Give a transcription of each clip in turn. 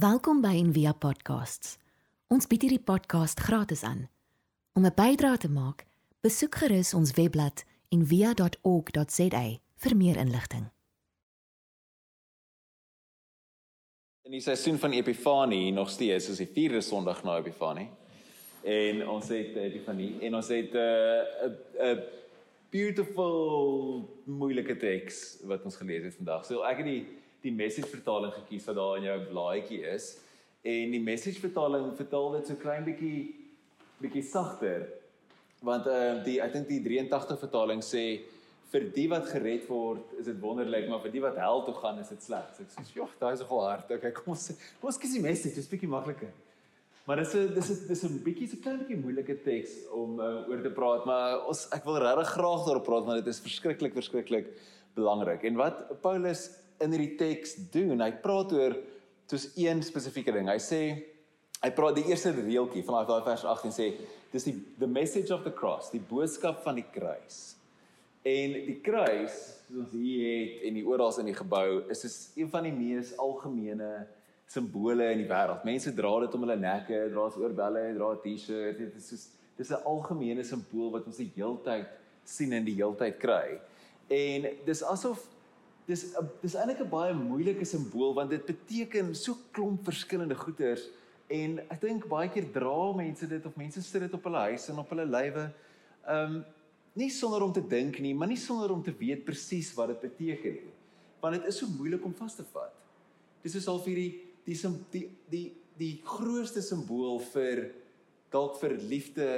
Welkom by Envia Podcasts. Ons bied hierdie podcast gratis aan. Om 'n bydrae te maak, besoek gerus ons webblad en via.org.za vir meer inligting. In die seisoen van Epifanie nog steeds is die 4de Sondag na Epifanie. En ons het uh, Epifanie en ons het 'n uh, 'n beautiful moeilike teks wat ons gelees het vandag. So ek het die die message vertaling gekies wat daar in jou blaadjie is en die message vertaling vertaal dit so klein bietjie bietjie sagter want ehm uh, die ek dink die 83 vertaling sê vir die wat gered word is dit wonderlik maar vir die wat hel toe gaan is dit sleg. So ek sê joh, daai is nogal hard. Okay, kom ons kom ons kies die message, dis bietjie makliker. Maar dis 'n dis 'n dis 'n bietjie so klein bietjie moeilike teks om uh, oor te praat, maar ons ek wil regtig graag daarop praat want dit is verskriklik verskriklik belangrik. En wat Paulus in hierdie teks doen, hy praat oor soos een spesifieke ding. Hy sê hy praat die eerste reeltjie van daai vers 18 sê dis die the message of the cross, die boodskap van die kruis. En die kruis, soos ons hier het en die oral in die gebou, is is een van die mees algemene simbole in die wêreld. Mense dra dit om hulle nekke, dra dit oorbelle, dra 'n T-shirt. Dit is soos dis 'n algemene simbool wat ons die heeltyd sien en die heeltyd kry. En dis asof dis dis eintlik 'n baie moeilike simbool want dit beteken so klomp verskillende goeders en ek dink baie keer dra mense dit of mense sit dit op hulle huis en op hulle lywe. Ehm um, nie sonder om te dink nie, maar nie sonder om te weet presies wat dit beteken nie. Want dit is so moeilik om vas te vat. Dis is al vir die die die die die grootste simbool vir dalk vir liefde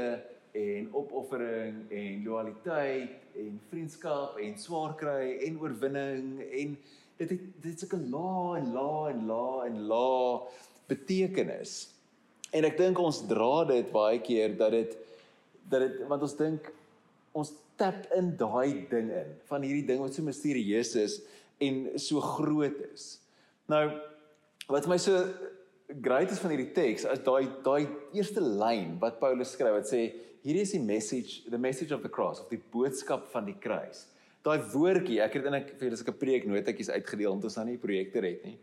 en opoffering en loyaliteit en vriendskap en swaar kry en oorwinning en dit het dit is 'n la en la en la en la betekenis. En ek dink ons dra dit baie keer dat dit dat dit want ons dink ons tap in daai ding in van hierdie ding wat so misterieus is en so groot is. Nou wat my so great is van hierdie teks is daai daai eerste lyn wat Paulus skryf wat sê hierdie is die message, the message of the cross of die boodskap van die kruis. Daai woordjie, ek het in ek vir julle sulke preek notetjies uitgedeel omdat ons nou nie projekte het nie.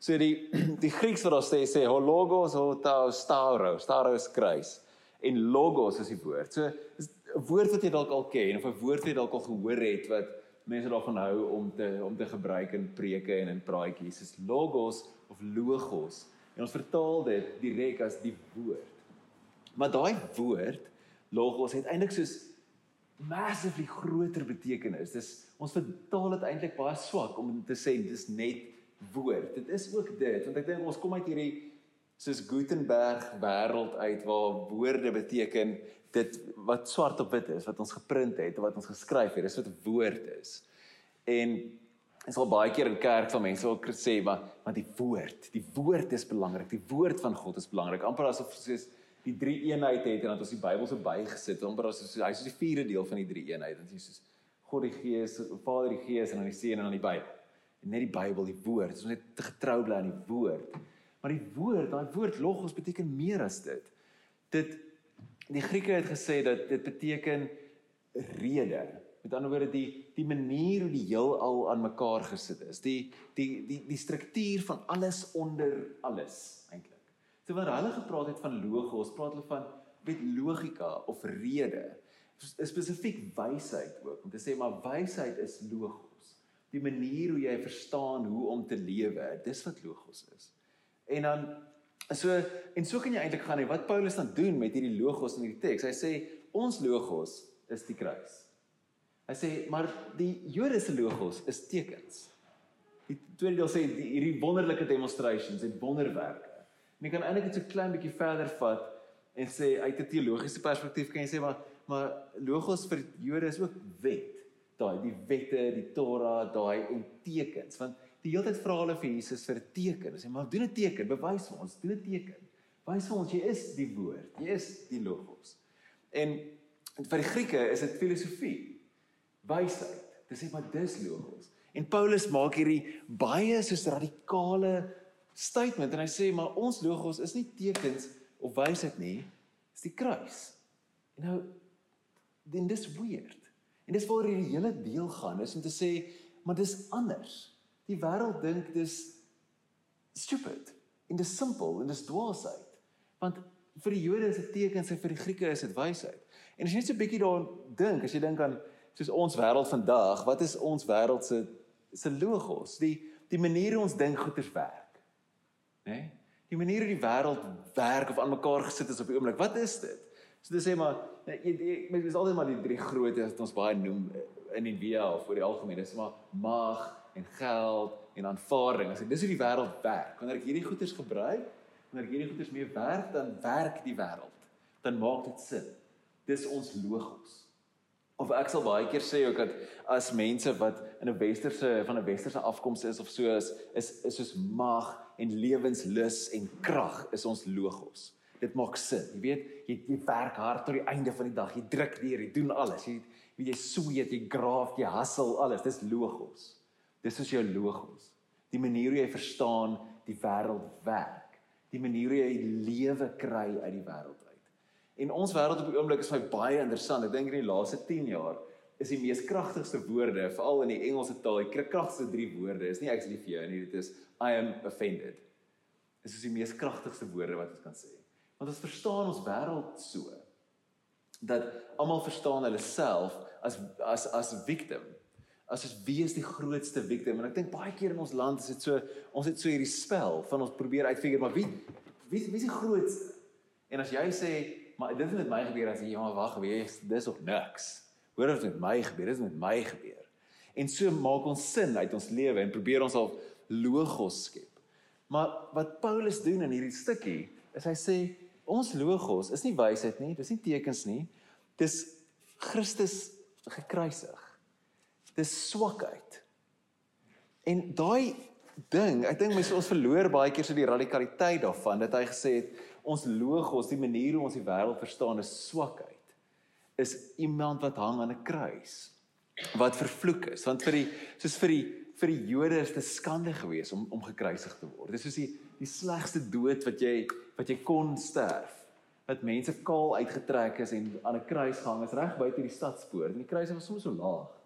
So die die Grieks wat daar sê sê hologos hotao stauro, stauro is kruis en logos is die woord. So is 'n woord wat jy dalk al ken of 'n woord wat jy dalk al gehoor het wat mense daarvan hou om te om te gebruik in preke en in praatjies. Dis logos of logos. En ons vertaal dit direk as die woord. Maar daai woord logos het eintlik soos massively groter betekenis. Dis ons vertaal dit eintlik baie swak om te sê dis net woord. Dit is ook dit want ek dink ons kom uit hierdie soos Gutenberg wêreld uit waar woorde beteken dit wat swart op wit is wat ons geprint het of wat ons geskryf het. Dis wat woord is. En En sal baie keer in kerk van mense ook sê maar want die woord, die woord is belangrik. Die woord van God is belangrik. amper asof soos die drie eenheid het en dat ons die Bybel so bygesit amper as hy is die vierde deel van die drie eenheid en Jesus God die Gees, Vader die Gees en dan die Seun en dan die Bybel. En net die Bybel, die woord. Ons net getrou bly aan die woord. Maar die woord, daai woord logos beteken meer as dit. Dit die Grieke het gesê dat dit beteken rede. Met ander woorde die die manier hoe die heelal aan mekaar gesit is. Die die die die struktuur van alles onder alles eintlik. Terwyl hulle gepraat het van logos, praat hulle van met logika of rede. Spesifiek wysheid ook. Om te sê maar wysheid is logos. Die manier hoe jy verstaan hoe om te lewe, dis wat logos is. En dan so en so kan jy eintlik gaan hê wat Paulus dan doen met hierdie logos in hierdie teks. Hy sê ons logos is die kruis. Hy sê maar die Jode se logos is tekens. Die tweede deel sê die, hierdie wonderlike demonstrations en wonderwerke En jy kan eintlik net so klein bietjie verder vat en sê uit 'n teologiese perspektief kan jy sê maar maar logos vir Jode is ook wet. Daai die wette, die Torah, daai en tekens want die hele tyd vra hulle vir Jesus vir 'n teken. Hulle sê maar doen 'n teken, bewys vir ons, doen 'n teken. Wys vir ons jy is die woord, jy is die logos. En vir die Grieke is dit filosofie, wysheid. Dis sê maar dis logos. En Paulus maak hierdie baie soos radikale statement en hy sê maar ons logos is nie tekens of wysheid nie, is die kruis. En nou dan dis weird. En dis waar hierdie hele deel gaan is om te sê maar dis anders. Die wêreld dink dis stupid. En dis simpel en dis dwaasheid. Want vir die Jode is dit tekens en vir die Grieke is dit wysheid. En as jy net so 'n bietjie daaraan dink, as jy dink aan soos ons wêreld vandag, wat is ons wêreld se se logos? Die die manier hoe ons dink goeders werk. Né? Nee? Die manier hoe die wêreld werk of aan mekaar gesit is op die oomblik. Wat is dit? So dis sê maar jy jy is altyd maar die drie grootte wat ons baie noem in die via of oor die algemeen. Dis maar mag en geld en aanvaarding. As ek dis hoe die wêreld werk. Wanneer ek hierdie goeders gebruik, wanneer ek hierdie goeders mee werk, dan werk die wêreld. Dan maak dit sin. Dis ons logos. Of ek sal baie keer sê ook dat as mense wat in 'n westerse van 'n westerse afkoms is of so is, is is soos mag en lewenslus en krag is ons logos. Dit maak sin. Jy weet, jy, jy werk hard tot die einde van die dag. Jy druk deur, jy doen alles. Jy jy sweet, jy graaf, jy hustle alles. Dis logos. Dis is jou logos. Die manier hoe jy verstaan die wêreld werk. Die manier hoe jy lewe kry uit die wêreld. En ons wêreld op die oomblik is my baie interessant. Ek dink in die laaste 10 jaar is die mees kragtigste woorde, veral in die Engelse taal, die kragtigste drie woorde is nie actually vir jou nie, dit is I am offended. Dit is die mees kragtigste woorde wat ons kan sê. Want ons verstaan ons wêreld so dat almal verstaan hulle self as as as victim as is wie is die grootste victim en ek dink baie keer in ons land is dit so ons het so hierdie spel van ons probeer uitfigure maar wie wie wie is die grootste en as jy sê maar dit het met my gebeur as jy maar wag wees dis of niks. Hoor wat met my gebeur? Dis met my gebeur. En so maak ons sin uit ons lewe en probeer ons al logos skep. Maar wat Paulus doen in hierdie stukkie is hy sê ons logos is nie wysheid nie dis nie tekens nie. Dis Christus gekruisig. Dis swakheid. En daai ding, ek dink mense ons verloor baie keer so die radikaliteit daarvan dat hy gesê het ons logos, die manier hoe ons die wêreld verstaan is swakheid. Is iemand wat hang aan 'n kruis wat vervloek is. Want vir die soos vir die vir die Jode is dit skande geweest om om gekruisig te word. Dis soos die die slegste dood wat jy wat jy kon sterf. Dat mense kaal uitgetrek is en aan 'n kruis gehang is reg buite die stadspoort. En die kruis was soms so laag.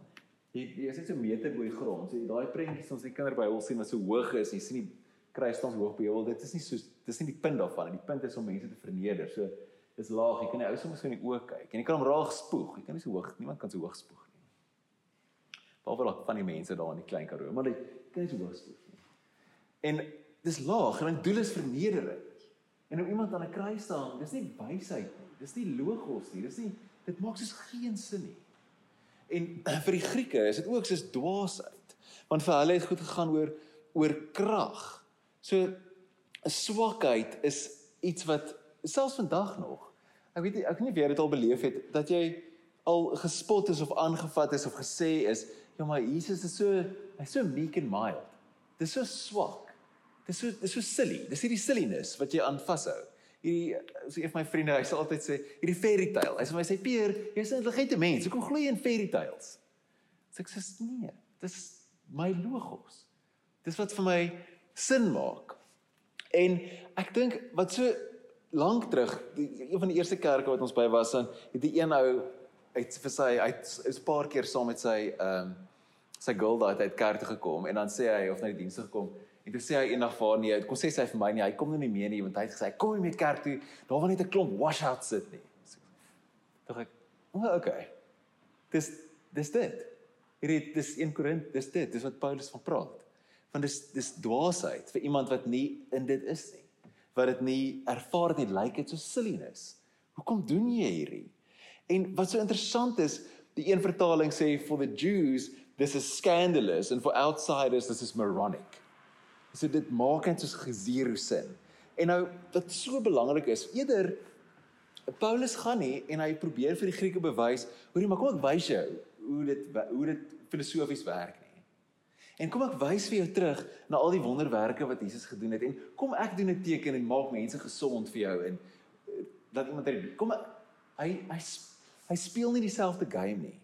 Jy jy is net so meter bo die grond. So daai prentjies ons die kinderbybel sien wat so hoog is, jy sien die kruisstand hoog by jou. Dit is nie so dis nie die punt daarvan. Die punt is om mense te verneder. So dis laag. Jy kan nie ou soms in die oë kyk en jy kan hom raag spoeg. Jy kan nie so hoog, niemand kan so hoog spoeg nie. Behalwe dalk van die mense daar in die klein Karoo, maar jy kan nie so hoog spoeg nie. En dis laag en dit doel is vernedering. En om iemand aan 'n kruis staan, dis nie wysheid nie. Dis nie logos nie. Dis nie dit maak soos geen sin nie. En vir die Grieke is dit ook soos dwaasheid. Want vir hulle het goed gegaan oor oor krag. So 'n swakheid is iets wat selfs vandag nog. Ek weet ek weet nie jy dit al beleef het dat jy al gespot is of aangevat is of gesê is, ja maar Jesus is so hy's so meek and mild. Dis so swak. Dis so dis so silly. Dis hierdie silliness wat jy aan vashou hierdie so een van my vriende, hy sê altyd sê hierdie fairy tale. Hy sê my sê Peer, jy's 'n intelligente mens. Hoekom glo jy in fairy tales? Sê ek sê nee, dis my logos. Dis wat vir my sin maak. En ek dink wat so lank terug, die, een van die eerste kerke wat ons by was, dan het een ou uit vir sy uit 'n paar keer saam met sy ehm um, sy girl daai uit kerk toe gekom en dan sê hy of na die dienste gekom En toe sê hy eendag vir haar nee, kom sê sy vir my nee, hy kom nou nie meer nie want hy het gesê kom nie meer kerk toe, daar wil net 'n klomp washout sit nie. Tog ek, o, oh, okay. Dis dis dit. Hierdie dis 1 Korint, dis dit, dis wat Paulus van praat. Want dis dis dwaasheid vir iemand wat nie in dit is nie. Wat dit nie ervaar nie, lyk dit so silliness. Hoekom doen jy hierdie? En wat so interessant is, die een vertaling sê for the Jews this is scandalous and for outsiders this is moronic. So dit maak net soos gesero sin. En nou wat so belangrik is, eerder Paulus gaan nie en hy probeer vir die Grieke bewys, hoorie, maar kom ek wys jou hoe dit hoe dit filosofies werk nie. En kom ek wys vir jou terug na al die wonderwerke wat Jesus gedoen het en kom ek doen 'n teken en maak mense gesond vir jou en dat iemand kom hy hy hy speel nie dieselfde game nie.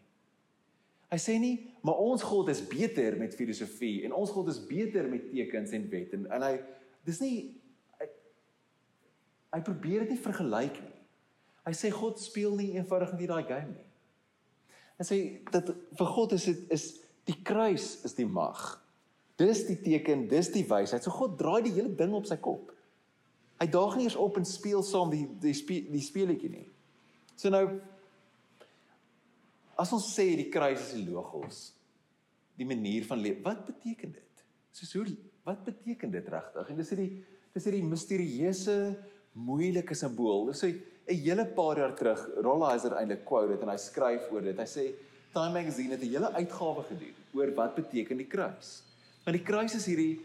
Hy sê nie, maar ons God is beter met filosofie en ons God is beter met tekens en wet en en hy dis nie hy, hy probeer dit nie vergelyk nie. Hy sê God speel nie eenvoudig net daai game nie. Hy sê dat vir God is dit is die kruis is die mag. Dis die teken, dis die wysheid. So God draai die hele ding op sy kop. Hy daag nie eens op en speel saam die die speel, die speletjie nie. So nou as ons sê die kruis is die logos, die manier van leef, wat beteken dit? Soos hoe wat beteken dit regtig? En dis hierdie dis hierdie misterieuse moeilike simbool. Dis hy 'n hele paar jaar terug, Rolheiser eintlik quote dit en hy skryf oor dit. Hy sê Time Magazine het 'n hele uitgawe gedoen oor wat beteken die kruis. Want die kruis is hierdie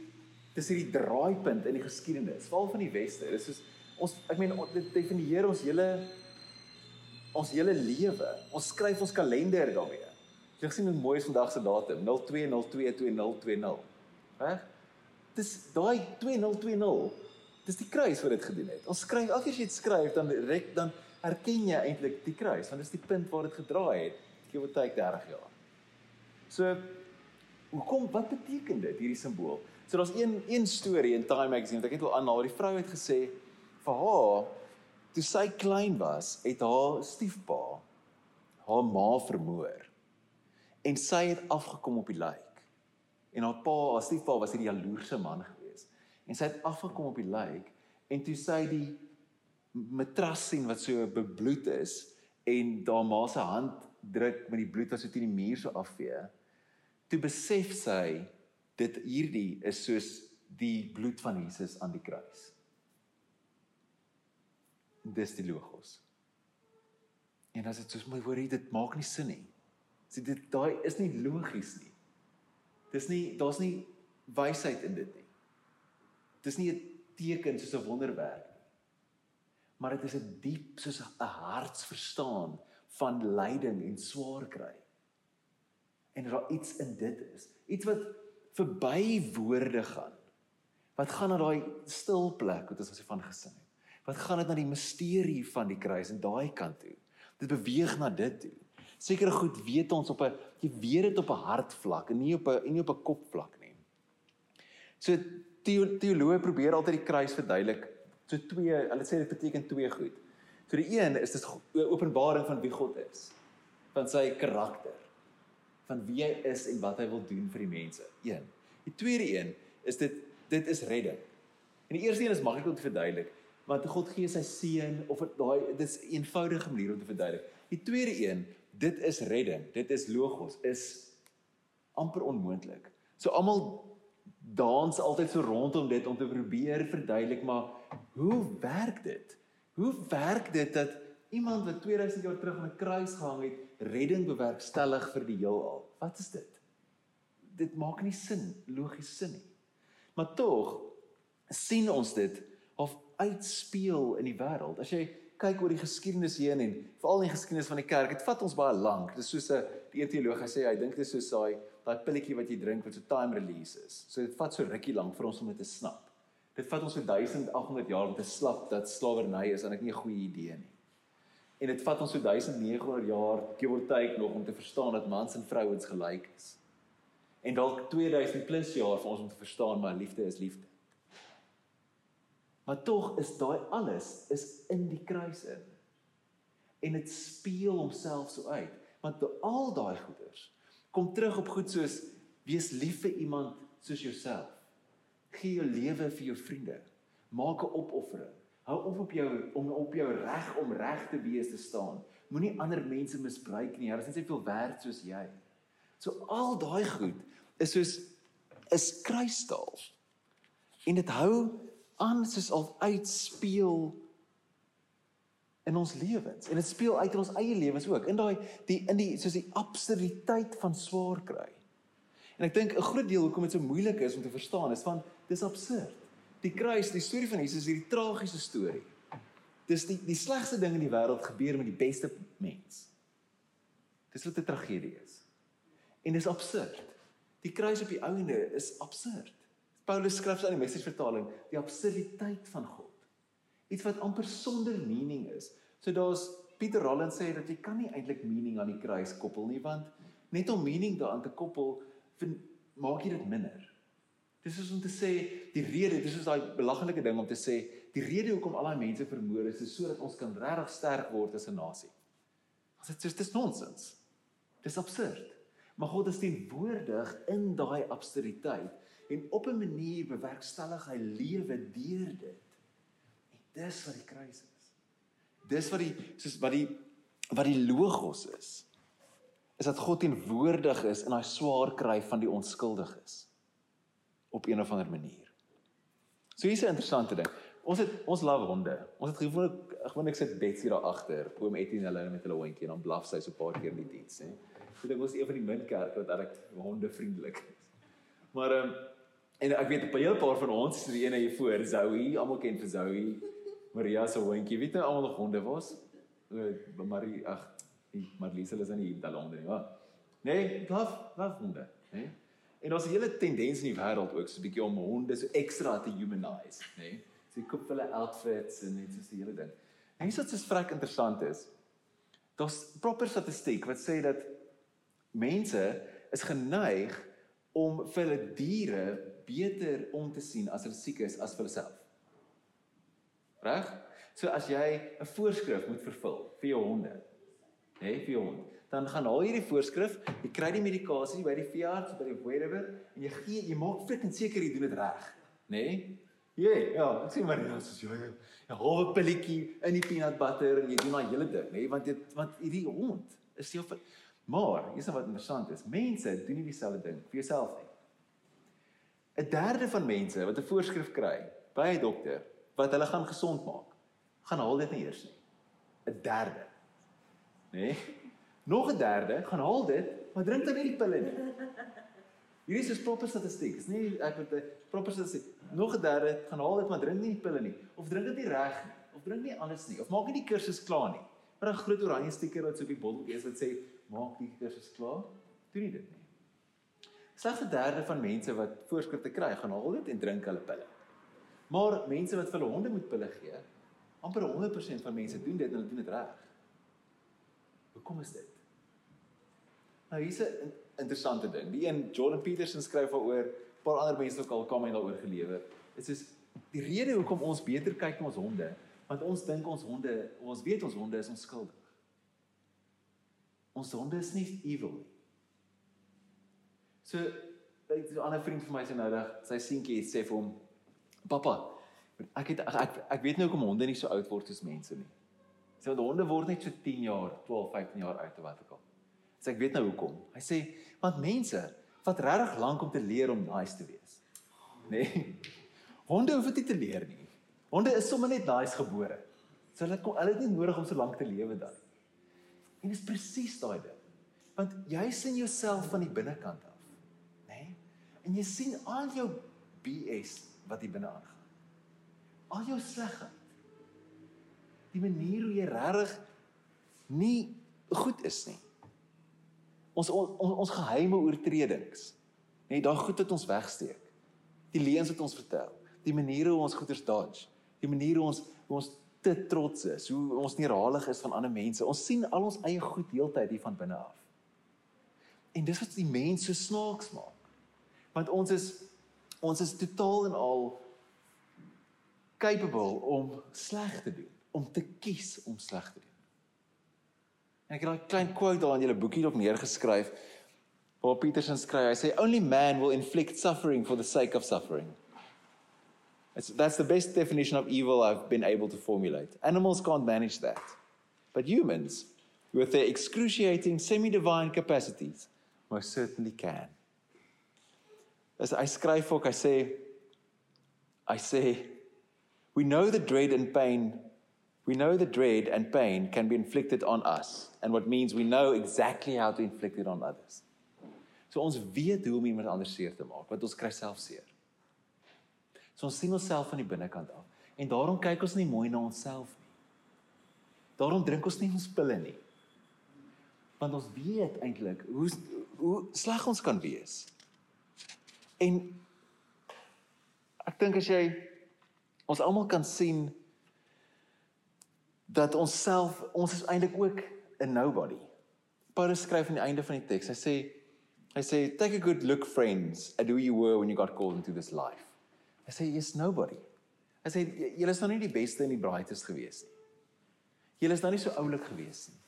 dis hierdie draaipunt in die geskiedenis, veral van die weste. Dis soos ons ek meen dit definieer ons hele ons hele lewe. Ons skryf ons kalender daarmee. Jy sien hoe mooi is vandag se datum 02022020. Reg? Dis daai 2020. Dis die kruis wat dit gedoen het. Ons skryf elke keer as jy dit skryf dan rek dan erken jy eintlik die kruis want dis die punt waar dit gedraai het. Gee wat tyd 30 jaar. So hoekom wat beteken dit hierdie simbool? So daar's een een storie in Time magazine wat ek net wil aanhaal. Die vrou het gesê vir haar toe sy klein was, het haar stiefpa haar ma vermoor. En sy het afgekom op die lijk. En haar pa, haar stiefpa was hierdie jaloerse man gewees. En sy het afgekom op die lijk en toe sy die matras sien wat so bebloed is en daar ma se hand druk met die bloed wat so teen die muur so afvee. Toe besef sy dit hierdie is soos die bloed van Jesus aan die kruis. Dis die logos. En as dit soos my hoor dit maak nie sin nie. Sê dit daai is nie logies nie. Dis nie daar's nie wysheid in dit nie. Dis nie 'n teken soos 'n wonderwerk nie. Maar dit is 'n diep soos 'n hartsverstaan van lyding en swaar kry. En daar iets in dit is, iets wat verby woorde gaan. Wat gaan na daai stil plek wat ons as van gesing het. Wat gaan dit na die misterie van die kruis en daai kant toe. Dit beweeg na dit toe. Sekere goed weet ons op 'n jy weet dit op 'n hartvlak en nie op 'n en nie op 'n kopvlak nie. So teoloë probeer altyd die kruis verduidelik. So twee, hulle sê dit beteken twee goed. So die een is dis openbaring van wie God is, van sy karakter, van wie hy is en wat hy wil doen vir die mense. Een. Die tweede een is dit dit is redding. En die eerste een is maklik om te verduidelik, want God gee sy seun of daai dit is 'n eenvoudige manier om te verduidelik. Die tweede een, dit is redding. Dit is logos, is amper onmoontlik. So almal dans altyd so rondom dit om te probeer verduidelik, maar hoe werk dit? Hoe werk dit dat iemand wat 2000 jaar terug aan 'n kruis gehang het, redding bewerkstellig vir die heelal? Wat is dit? Dit maak nie sin, logies sin nie. Maar tog sien ons dit of uitspeel in die wêreld. As jy kyk oor die geskiedenis heen en veral in die geskiedenis van die kerk, dit vat ons baie lank. Dit is soos 'n die teoloog gesê, hy dink dit is soos daai daai pilletjie wat jy drink wat so time release is. So dit vat so rukkie lank vir ons om dit te snap. Dit vat ons so 1800 jaar om te slap dat slawerny is ek nie 'n goeie idee nie. En dit vat ons so 1900 jaar give or take nog om te verstaan dat mans en vrouens gelyk is. En dalk 2000 plus jaar vir ons om te verstaan maar liefde is liefde. Maar tog is daai alles is in die kruis in. En dit speel homself so uit. Want al daai goeders kom terug op goed soos wees lief vir iemand soos jouself gee jou lewe vir jou vriende. Maak 'n opoffering. Hou op op jou om op jou reg om reg te wees te staan. Moenie ander mense misbruik nie. Hulle is net soveel werd soos jy. So al daai goed is soos is kruisstaal. En dit hou aan soos al uitspeel in ons lewens. En dit speel uit in ons eie lewens ook. In daai die in die soos die absurditeit van swaar kry. En ek dink 'n groot deel hoekom dit so moeilik is om te verstaan is van dis absurd. Die kruis, die storie van Jesus hierdie tragiese storie. Dis die die slegste ding in die wêreld gebeur met die beste mens. Dis wat 'n tragedie is. En dis absurd. Die kruis op die ouende is absurd. Paulus skryf in die message vertaling die absurditeit van God. Iets wat amper sonder meaning is. So daar's Pieter Rollins sê dat jy kan nie eintlik meaning aan die kruis koppel nie want net om meaning daaraan te koppel maak jy dit minder. Dis soos om te sê die rede, dis soos daai belaglike ding om te sê die rede hoekom al daai mense vermoor is, is sodat ons kan regtig sterk word as 'n nasie. As dit soos dis nonsens. Dis absurd. Maar God is teenwoordig in daai absurditeit en op 'n manier bewerkstellig hy lewe deur dit. Dis wat die kruis is. Dis wat die soos wat die wat die logos is. Is dat God teenwoordig is in daai swaar kry van die onskuldiges op een of ander manier. So hier's 'n interessante ding. Ons het ons love honde. Ons het gewoonlik gewoonlik sit Betsy daar agter, oom Etienne hulle met hulle hondjie en dan blaf sy so 'n paar keer in die diens, hè. So dit was een van die min kerke wat reg honde vriendelik is. Maar ehm um, en ek weet 'n hele paar van ons, die ene hier voor, Zoe, almal ken vir Zoe. Maria se hondjie, weet jy almal nog honde was? O, Marie, ag, Marlies hulle is hier honde nie, maar nee, love, love honde, hè. En daar's 'n hele tendens in die wêreld ook so 'n bietjie om honde so ekstra te humanize, nê? Nee? So jy koop hulle outfits en net so 'n hele ding. En iets wat so vrek interessant is, daar's proper statistiek wat sê dat mense is geneig om vir hulle diere beter om te sien as hulle siek is as vir hulself. Reg? So as jy 'n voorskrif moet vervul vir jou honde, hè, vir jou hond, dan gaan haal jy die voorskrif, jy kry die medikasie by die veearts by die whatever en jy gee jy maak frik en seker jy doen dit reg, nê? Nee? Ja, ja, ek sê maar net soos jy 'n halwe pilletjie in die peanut butter en jy doen daai hele ding, nê? Want dit want hierdie hond is jou Maar, hier's wat interessant is. Mense doen nie dieselfde ding vir jouself nie. 'n Derde van mense wat 'n voorskrif kry by 'n dokter wat hulle gaan gesond maak, gaan haal dit nie eers nie. 'n Derde. Nê? Nee? Nog 'n derde gaan haal dit, maar drink dan nie die pille nie. Hierdie is proper statistiek. Dis nie ek het 'n proper statistiek. Nog 'n derde gaan haal dit, maar drink nie die pille nie of drink dit nie reg nie of drink nie alles nie of maak nie die kursus klaar nie. Maar 'n groot oranje stiker wat so op die botteltjie is wat sê maak die kursus klaar. Doen dit nie. Slegs 'n derde van mense wat voorskrifte kry, gaan haal dit en drink hulle pille. Maar mense wat vir hulle honde moet pille gee, amper 100% van mense doen dit en hulle doen dit reg. Hoekom is dit? Nou hier's 'n interessante ding. Die een Jordan Peterson skryf daaroor, 'n paar ander mense ook al kom en daaroor gelewer. Dit is die rede hoekom ons beter kyk na ons honde, want ons dink ons honde, ons weet ons honde is onskuldig. Ons honde is nie evil nie. So, 'n ander vriend van my sê nou dat sy seentjie sê vir hom, "Pappa, ek het ek ek weet nou hoekom honde nie so oud word soos mense nie." Sy so, honde word net so 10 jaar, 12, 15 jaar oud of wat ook al. So ek weet nou hoekom. Hy sê want mense vat regtig lank om te leer om nice te wees. Nê? Nee? Honde hoef dit nie te leer nie. Honde is sommer net nice gebore. So hulle kom hulle het nie nodig om so lank te lewe dan. En dit is presies daai ding. Want jy sien jouself van die binnekant af. En jy sien al jou BS wat hier binne aangaan. Al jou slegheid. Die manier hoe jy regtig nie goed is nie ons ons, ons geheime oortredings. Net daai goed wat ons wegsteek. Die leuns wat ons vertel, die maniere hoe ons goeders dodge, die maniere hoe ons hoe ons te trots is, hoe ons nie ralig is van ander mense. Ons sien al ons eie goed heeltyd hier van binne af. En dis wat die mens so snaaks maak. Want ons is ons is totaal en al capable om sleg te doen, om te kies om sleg te doen. En ek het daai klein quote daar in julle boekie op neergeskryf. Waar Peterson skryf, hy sê only man will inflict suffering for the sake of suffering. It's, that's the best definition of evil I've been able to formulate. Animals can't manage that. But humans, with their excruciating semi-divine capacities, most certainly can. As I skryf ook, I say I say we know the dread and pain We know that dread and pain can be inflicted on us, and what means we know exactly how to inflict it on others. So ons weet hoe om iemand anders seer te maak, want ons kry self seer. So ons sien onsself van die binnekant af. En daarom kyk ons nie mooi na onsself nie. Daarom drink ons nie ons pille nie. Want ons weet eintlik hoe hoe sleg ons kan wees. En ek dink as jy ons almal kan sien dat ons self ons is eintlik ook 'n nobody. Paulus skryf aan die einde van die teks. Hy sê hy sê take a good look friends at who you were when you got called into this life. Hy sê jy's nobody. Hy sê julle is nou nie die beste en die braaitest gewees nie. Julle is nou nie so oulik gewees nie.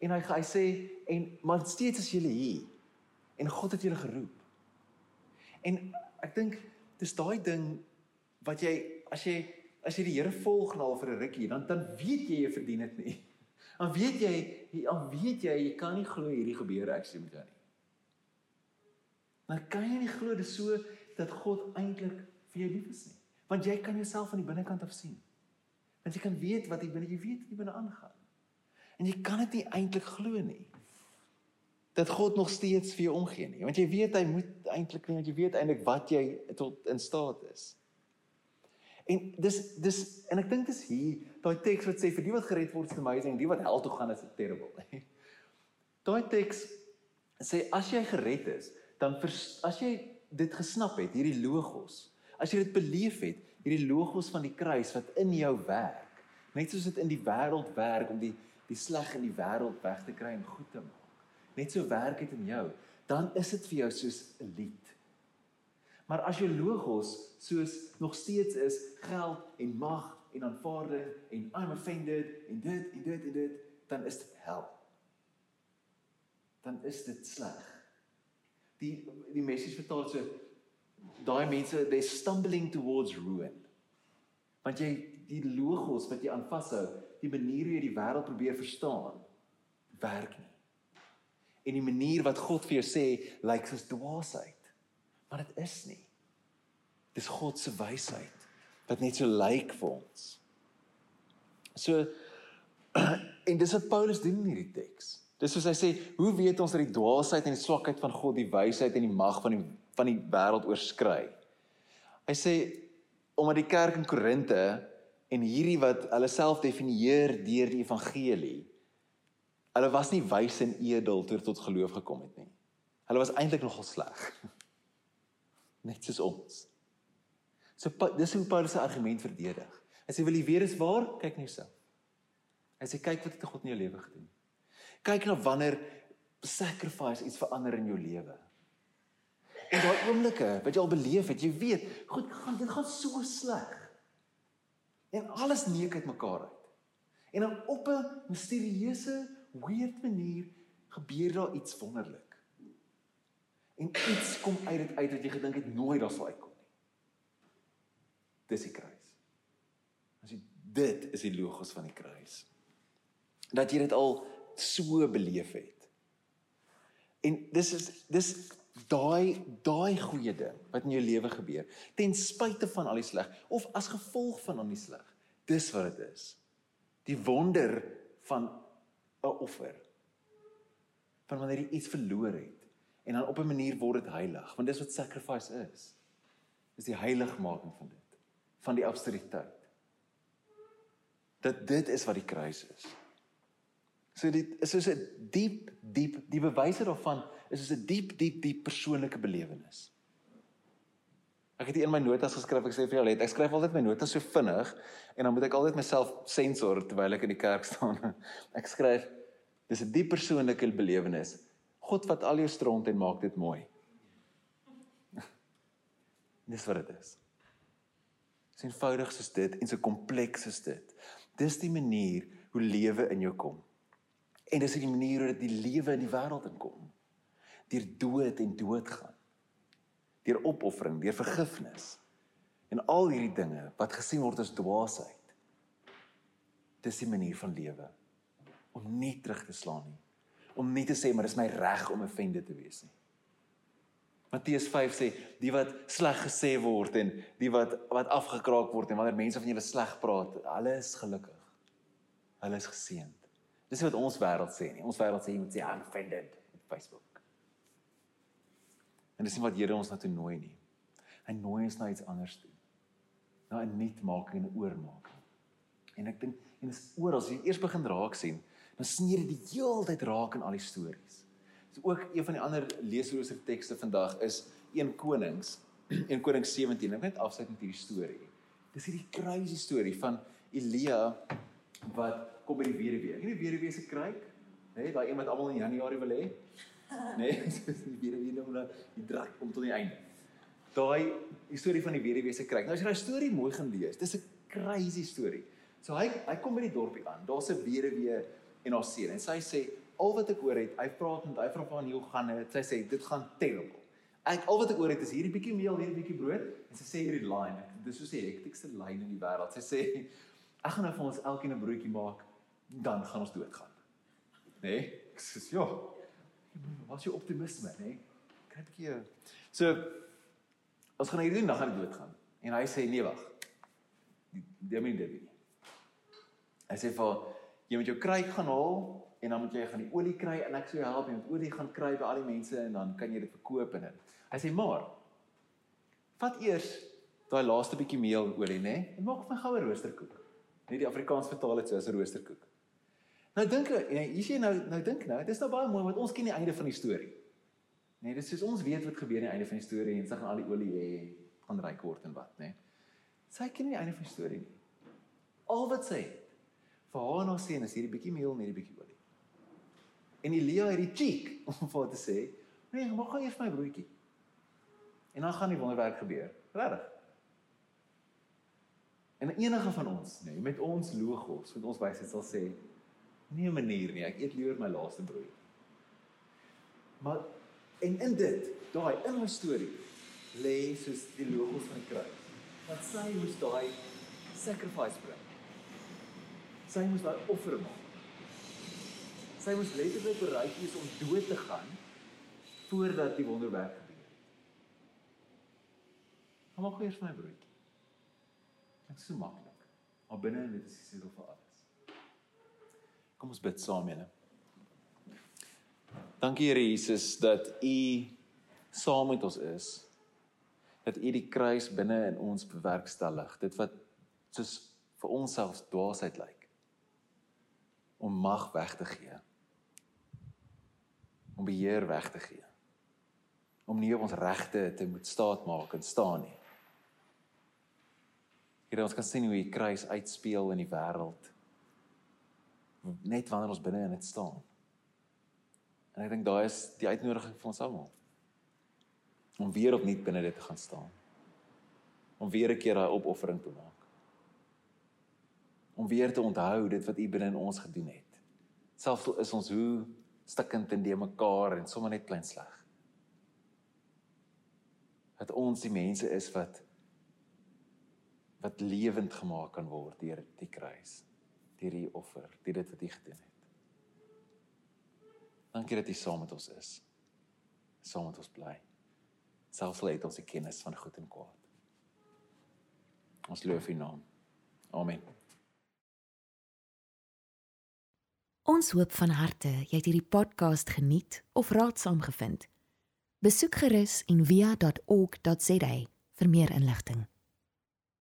En hy hy sê en maar steeds is julle hier. En God het julle geroep. En ek dink dis daai ding wat jy as jy as jy die Here volg nou vir 'n rukkie, dan dan weet jy jy verdien dit nie. Dan weet jy, dan weet jy jy kan nie glo hierdie gebeur actually met jou nie. Dan kan jy nie glo dis so dat God eintlik vir jou lief is nie. Want jy kan jouself van die binnekant af sien. Want jy kan weet wat jy binne jy weet wat jy binne aangaan. En jy kan dit nie eintlik glo nie. Dat God nog steeds vir jou omgee nie. Want jy weet hy moet eintlik nie, want jy weet eintlik wat jy tot in staat is. En dis dis en ek dink dis hier daai teks wat sê vir die wat gered word is amazing, die wat hel toe gaan is terrible. Daai teks sê as jy gered is, dan vers, as jy dit gesnap het, hierdie logos, as jy dit beleef het, hierdie logos van die kruis wat in jou werk, net soos dit in die wêreld werk om die die sleg in die wêreld weg te kry en goed te maak. Net so werk dit in jou, dan is dit vir jou soos 'n lied. Maar as jou logos soos nog steeds is geld en mag en aanvaarding en I'm offended en dit en dit en dit, dan is dit hel. Dan is dit sleg. Die die message vertaal so daai mense they stumbling towards ruin. Want jy die logos wat jy aan vashou, die manier hoe jy die wêreld probeer verstaan, werk nie. En die manier wat God vir jou sê lyk soos dwaasheid. Maar dit is nie. Dis God se wysheid wat net so lyk vir ons. So en dis wat Paulus doen in hierdie teks. Dis soos hy sê, hoe weet ons dat die dwaasheid en die swakheid van God die wysheid en die mag van die van die wêreld oorskry? Hy sê omdat die kerk in Korinte en hierdie wat hulle self definieer deur die evangelie hulle was nie wys en edel toe tot geloof gekom het nie. Hulle was eintlik nogal sleg. Net soos ons. So dis hoe Paulus se argument verdedig. Hy sê wil jy weet is waar? Kyk net self. Hy sê kyk wat het God in jou lewe gedoen. Kyk na wanneer sacrifice iets verander in jou lewe. En daai oomblikke wat jy al beleef het, jy weet, goed, gaan dit gaan so sleg. En alles neek uit mekaar uit. En dan op 'n misterieuse, weird manier gebeur daar iets wonderlik. En iets kom uit dit uit wat jy gedink het nooit daar sal uitkom nie. Dis die kruis. As jy dit is die logos van die kruis. Dat jy dit al so beleef het. En dis is dis daai daai goeie ding wat in jou lewe gebeur ten spyte van al die sleg of as gevolg van al die sleg dis wat dit is die wonder van 'n offer van wanneer jy iets verloor het en dan op 'n manier word dit heilig want dis wat sacrifice is. Is die heiligmaking van dit van die absurditeit. Dat dit is wat die kruis is. So dit is so 'n diep diep die bewyse daarvan is soos 'n diep diep diep persoonlike belewenis. Ek het hier in my notas geskryf, ek sê vir jou let, ek skryf altyd my notas so vinnig en dan moet ek altyd myself sensor terwyl ek in die kerk staan. Ek skryf dis 'n diep persoonlike belewenis. God wat al jou stront en maak dit mooi. Dis wat dit is. Dis eenvoudig soos dit en so kompleks soos dit. Dis die manier hoe lewe in jou kom. En dis die manier hoe dit die lewe in die wêreld inkom deur dood en doodgaan. Deur opoffering, deur vergifnis. En al hierdie dinge wat gesien word as dwaasheid. Dis die manier van lewe om nie terug te slaan nie. Om nie te sê maar dis my reg om 'n vende te wees nie. Matteus 5 sê die wat sleg gesê word en die wat wat afgekraak word en wanneer mense van julle sleg praat, hulle is gelukkig. Hulle is geseënd. Dis wat ons wêreld sê nie. Ons wêreld sê jy moet sê I'm offended op Facebook. En dis nie wat Here ons na toe nooi nie. Hy nooi ons na iets anders toe. Na 'n nuutmaking en 'n oormaking. En ek dink en dis oral as jy eers begin raak sien, dan sneer dit die heeltyd raak in al die stories. So ook een van die ander leesrooser tekste vandag is 1 Konings, 1 Konings 17. Ek net afsluit met hierdie storie. Dis hierdie crazy storie van Elia wat kom by die weduwee. Ek weet die weduwee se kruik, hè, nee, daai een wat almal in Januarie wil hê. Nee, dis die weduwee nou nou die druk om tot die einde. Daai storie van die weduwee se kry. Nou as jy daai storie mooi gaan lees, dis 'n crazy storie. So hy hy kom by die dorpie aan. Daar's 'n weduwee en haar seun en sy sê al wat ek hoor het, hy praat met hy vra van hoe gaan dit? Sy sê dit gaan terrible. Ek al wat ek oor het is hierdie bietjie meel, hierdie bietjie brood en sy sê hierdie line. Dis soos die hektiekste lyn in die wêreld. Sy sê ek gaan nou vir ons elkeen 'n broodjie maak, dan gaan ons doodgaan. Nê? Nee? Ek sê ja. Wat is jou optimisme? Nee? Kry 'n bietjie So ons gaan hierdie nag aan doodgaan. En hy sê nee wag. Die ding dit. Hy sê vir jy moet jou kruik gaan haal en dan moet jy gaan die olie kry en ek sou help met olie gaan kry by al die mense en dan kan jy dit verkoop en dit. Hy sê maar vat eers daai laaste bietjie meel en olie nê en maak van goue roosterkoek. Net die Afrikaans vertaal dit so as roosterkoek. Nou dink jy, hier sien nou nou dink nou, dit is nou baie mooi want ons ken die einde van die storie. Nee, dis soos ons weet wat gebeur aan die einde van die storie en sy gaan al die olie hê, gaan ryk word en wat, nê. Sy ken nie die einde van die storie nie. Al wat sy vir haar en haar seun is hierdie bietjie meel en hierdie bietjie olie. En Elia het die cheek om vir haar te sê, "Nee, maar gaan eers my broodjie." En dan gaan die wonderwerk gebeur. Regtig? En enige van ons, nê, nee, met ons logos, met ons wysheid sal sê, "Nee, manier nie, ek eet liewer my laaste broodjie." Maar en in dit, daai in my storie, lê soos die logos van kruis. Want sy moes daai sacrifice bring. Sy moes daai offer maak. Sy moes letterlik bereid wees om dood te gaan voordat die wonderwerk gebeur het. Kom maar gou eers my broodjie. Dit is so maklik. Maar binne in dit is sleutel vir alles. Kom ons bid saam, julle. Dankie Here Jesus dat U saam met ons is. Dat U die kruis binne in ons bewerkstellig. Dit wat soos vir ons selfs dwaasheid lyk om mag weg te gee om beheer weg te gee. Om nie ons regte te moet staat maak en staan nie. Here ons kan sien hoe die kruis uitspeel in die wêreld net wanneer ons binne in dit staan. En ek dink daai is die uitnodiging vir ons almal om weer opnuut binne dit te gaan staan. Om weer 'n keer daai opoffering te maak. Om weer te onthou dit wat U binne in ons gedoen het. Selfs al is ons hoe stikkend en de mekaar en sommer net klein sleg. Dat ons die mense is wat wat lewend gemaak kan word deur die kruis, deur die offer, deur dit wat U gedoen het. Dankie dat U saam met ons is. Saam met ons bly. Selfs al het ons die kennis van goed en kwaad. Ons loof U naam. Amen. Ons hoop van harte jy het hierdie podcast geniet of raadsaam gevind. Besoek gerus en via.ok.za vir meer inligting.